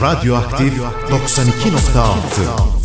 Radyoaktif 92.6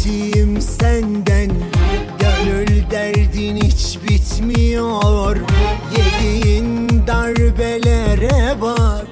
hasretiyim senden. Gönül derdin hiç bitmiyor. Yediğin darbelere bak.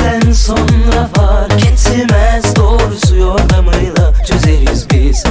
saatten sonra fark etmez. Doğrusu yordamıyla çözeriz biz.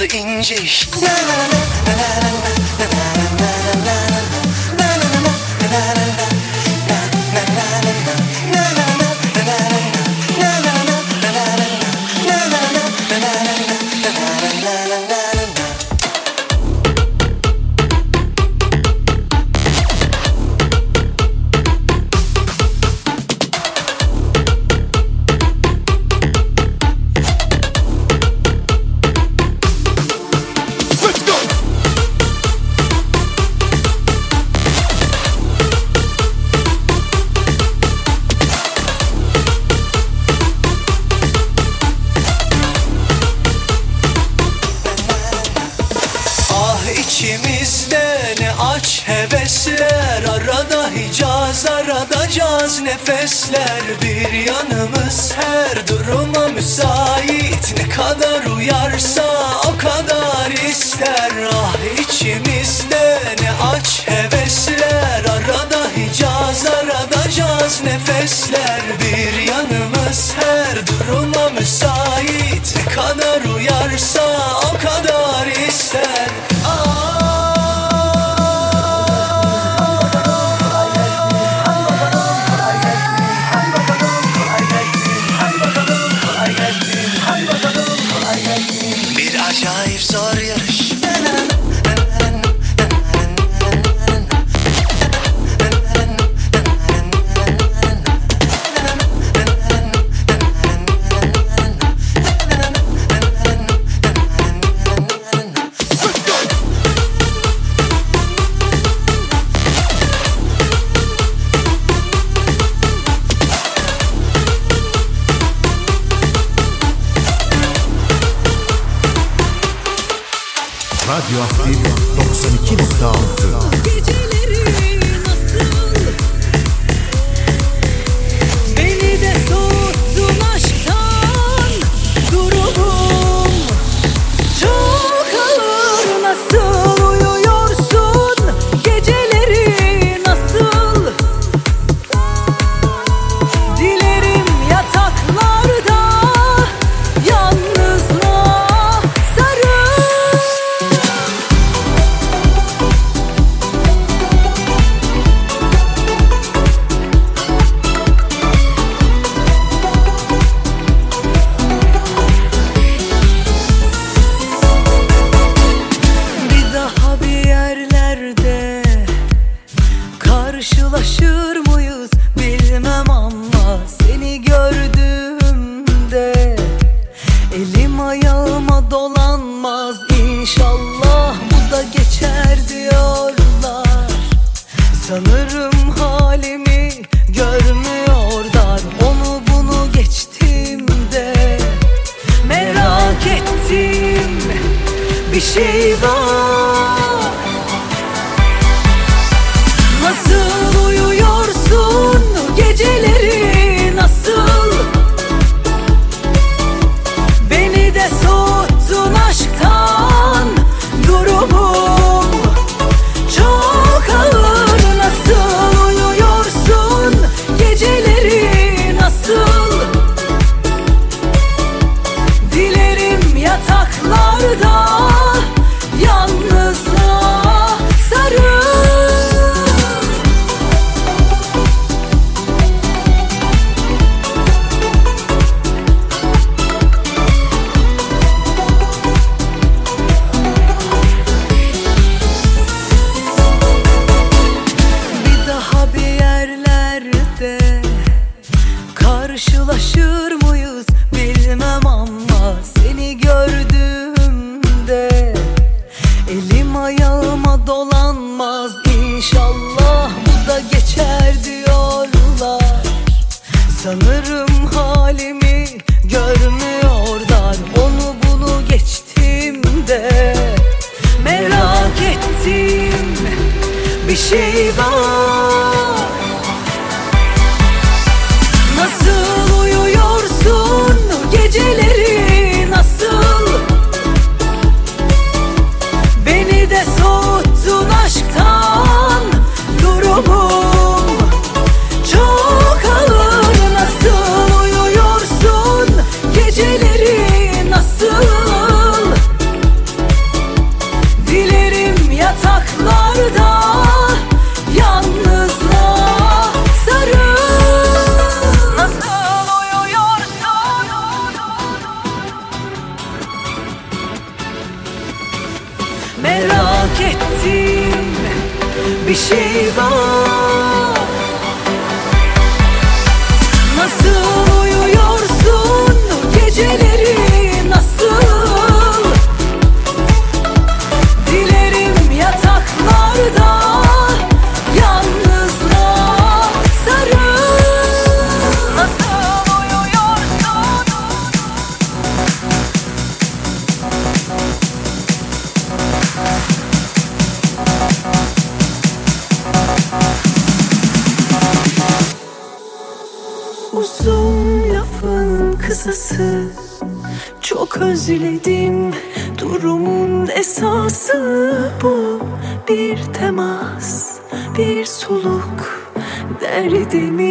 the English. na na na na na na na na na her duruma müsait sevda yalnızlığa Nasıl uyuyorsun Merak ettim bir şey var. Bir temas, bir soluk Derdimin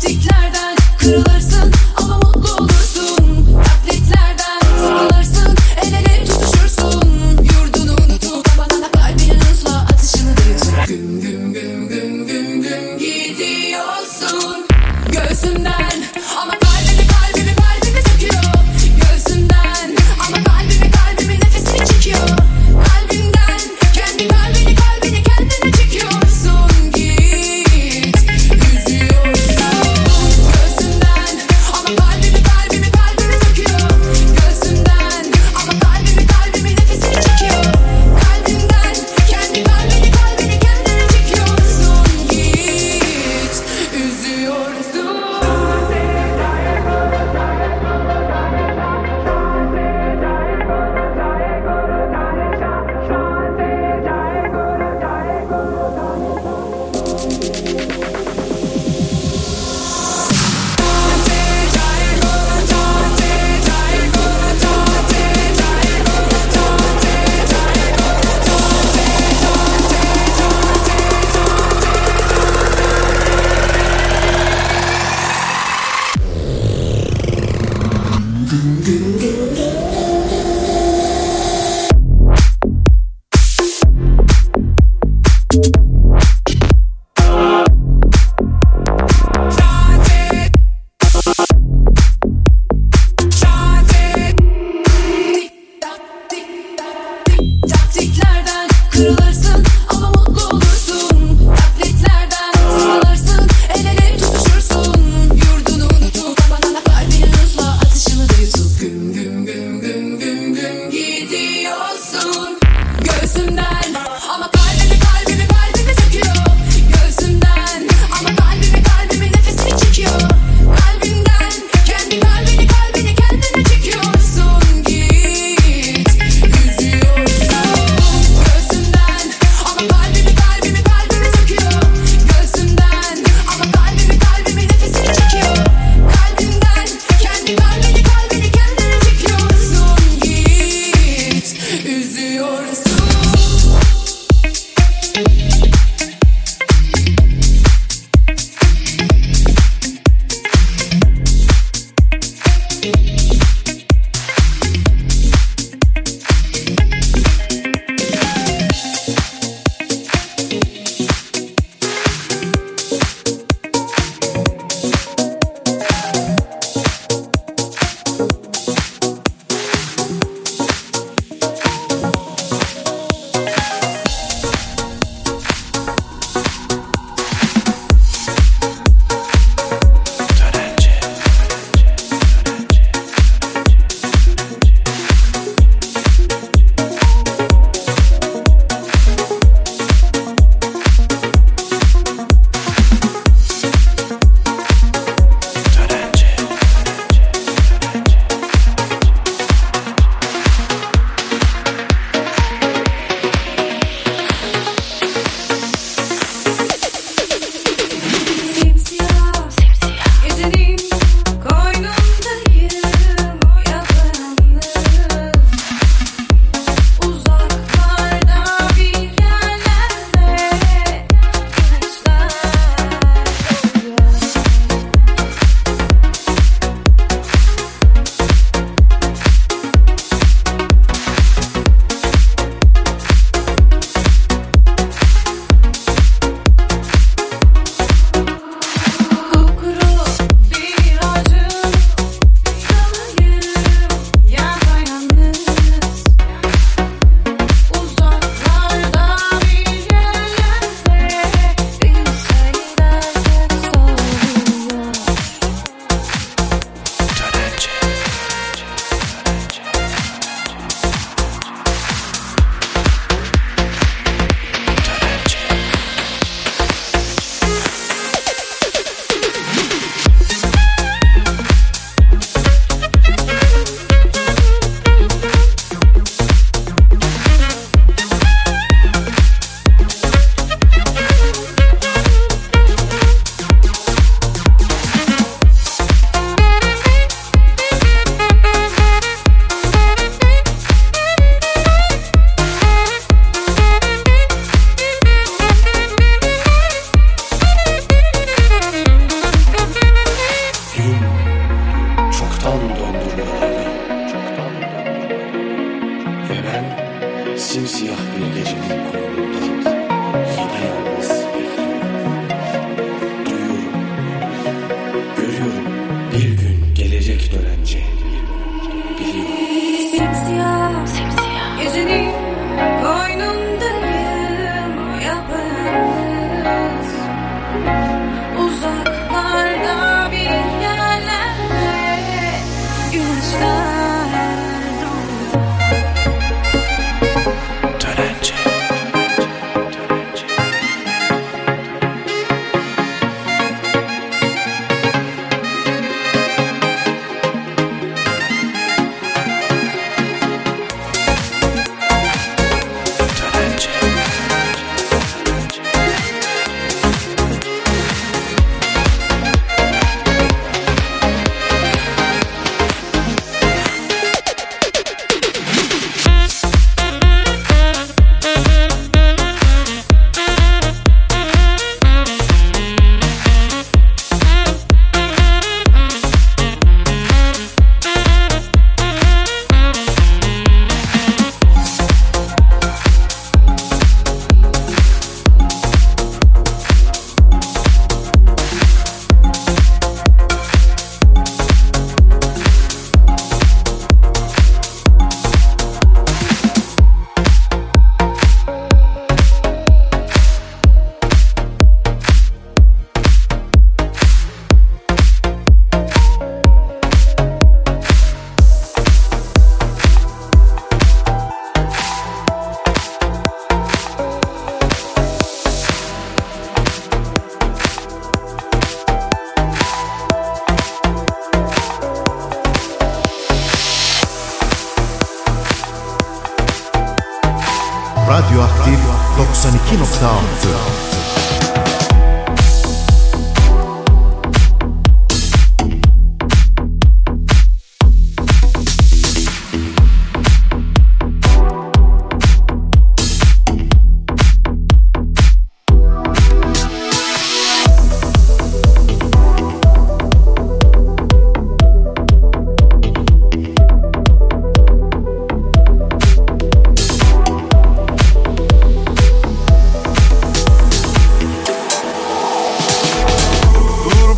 Taktiklerden kırılırsın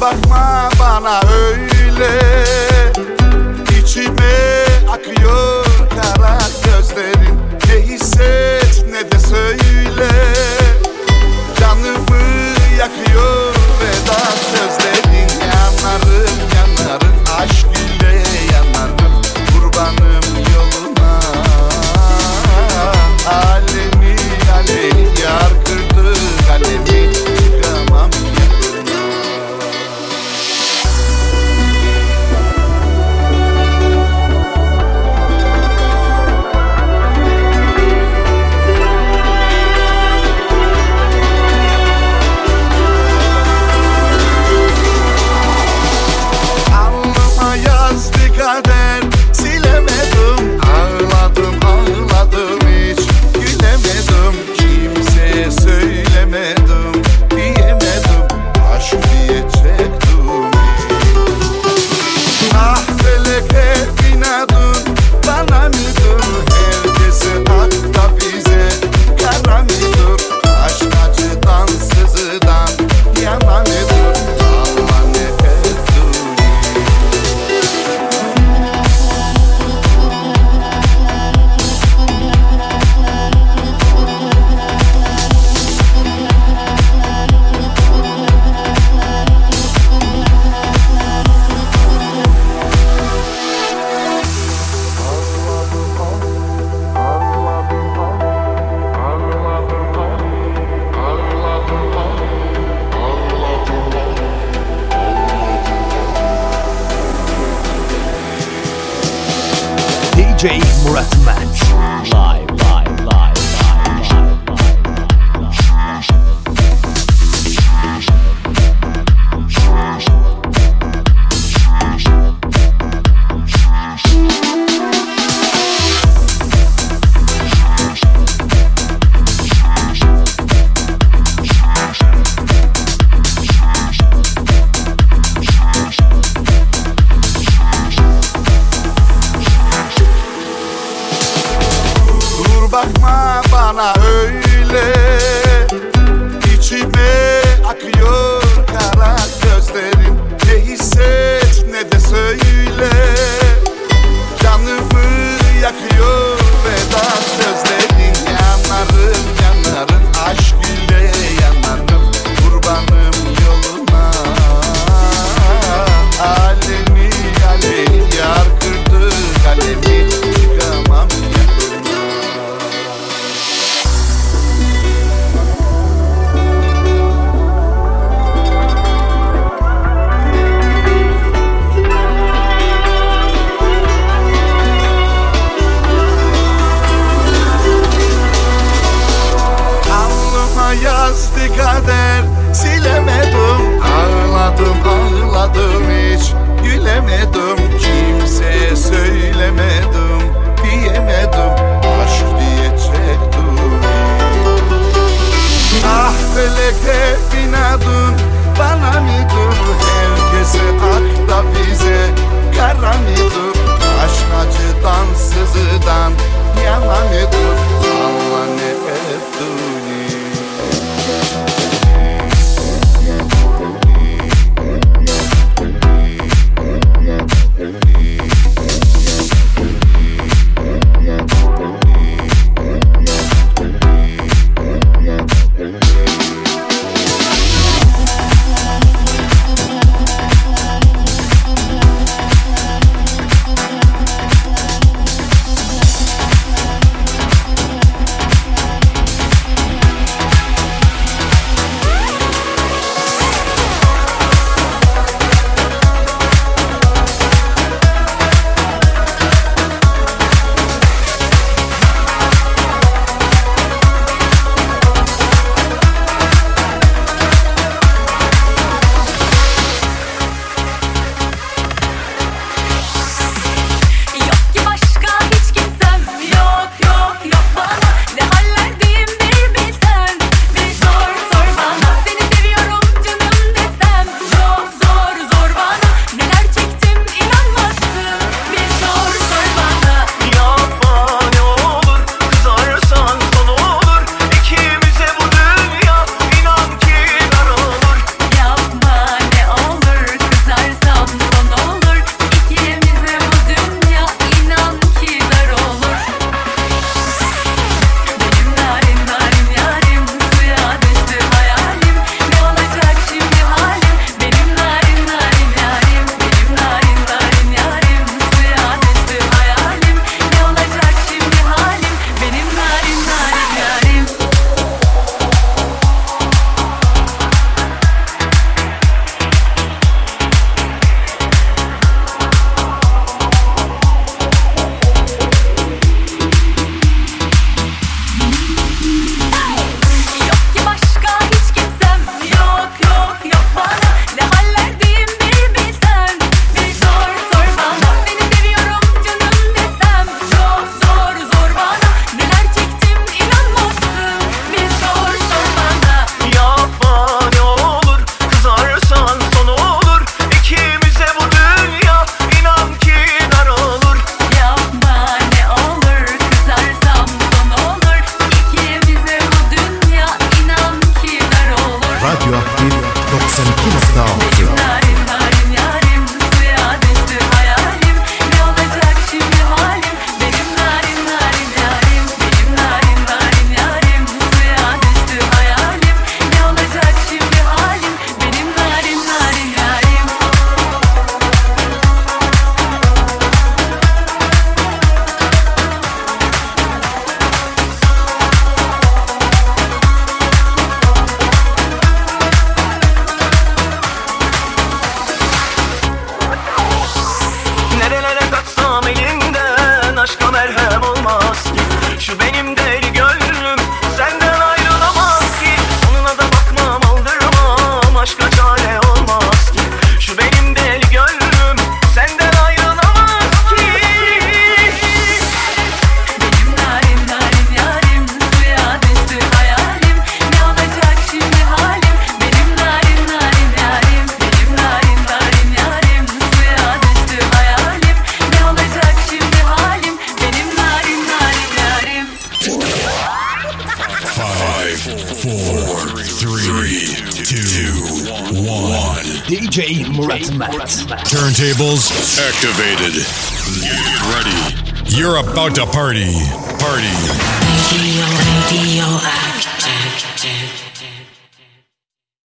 bakma bana öyle. İçime akıyor kara gözlerin. Ne hisset ne de söyle.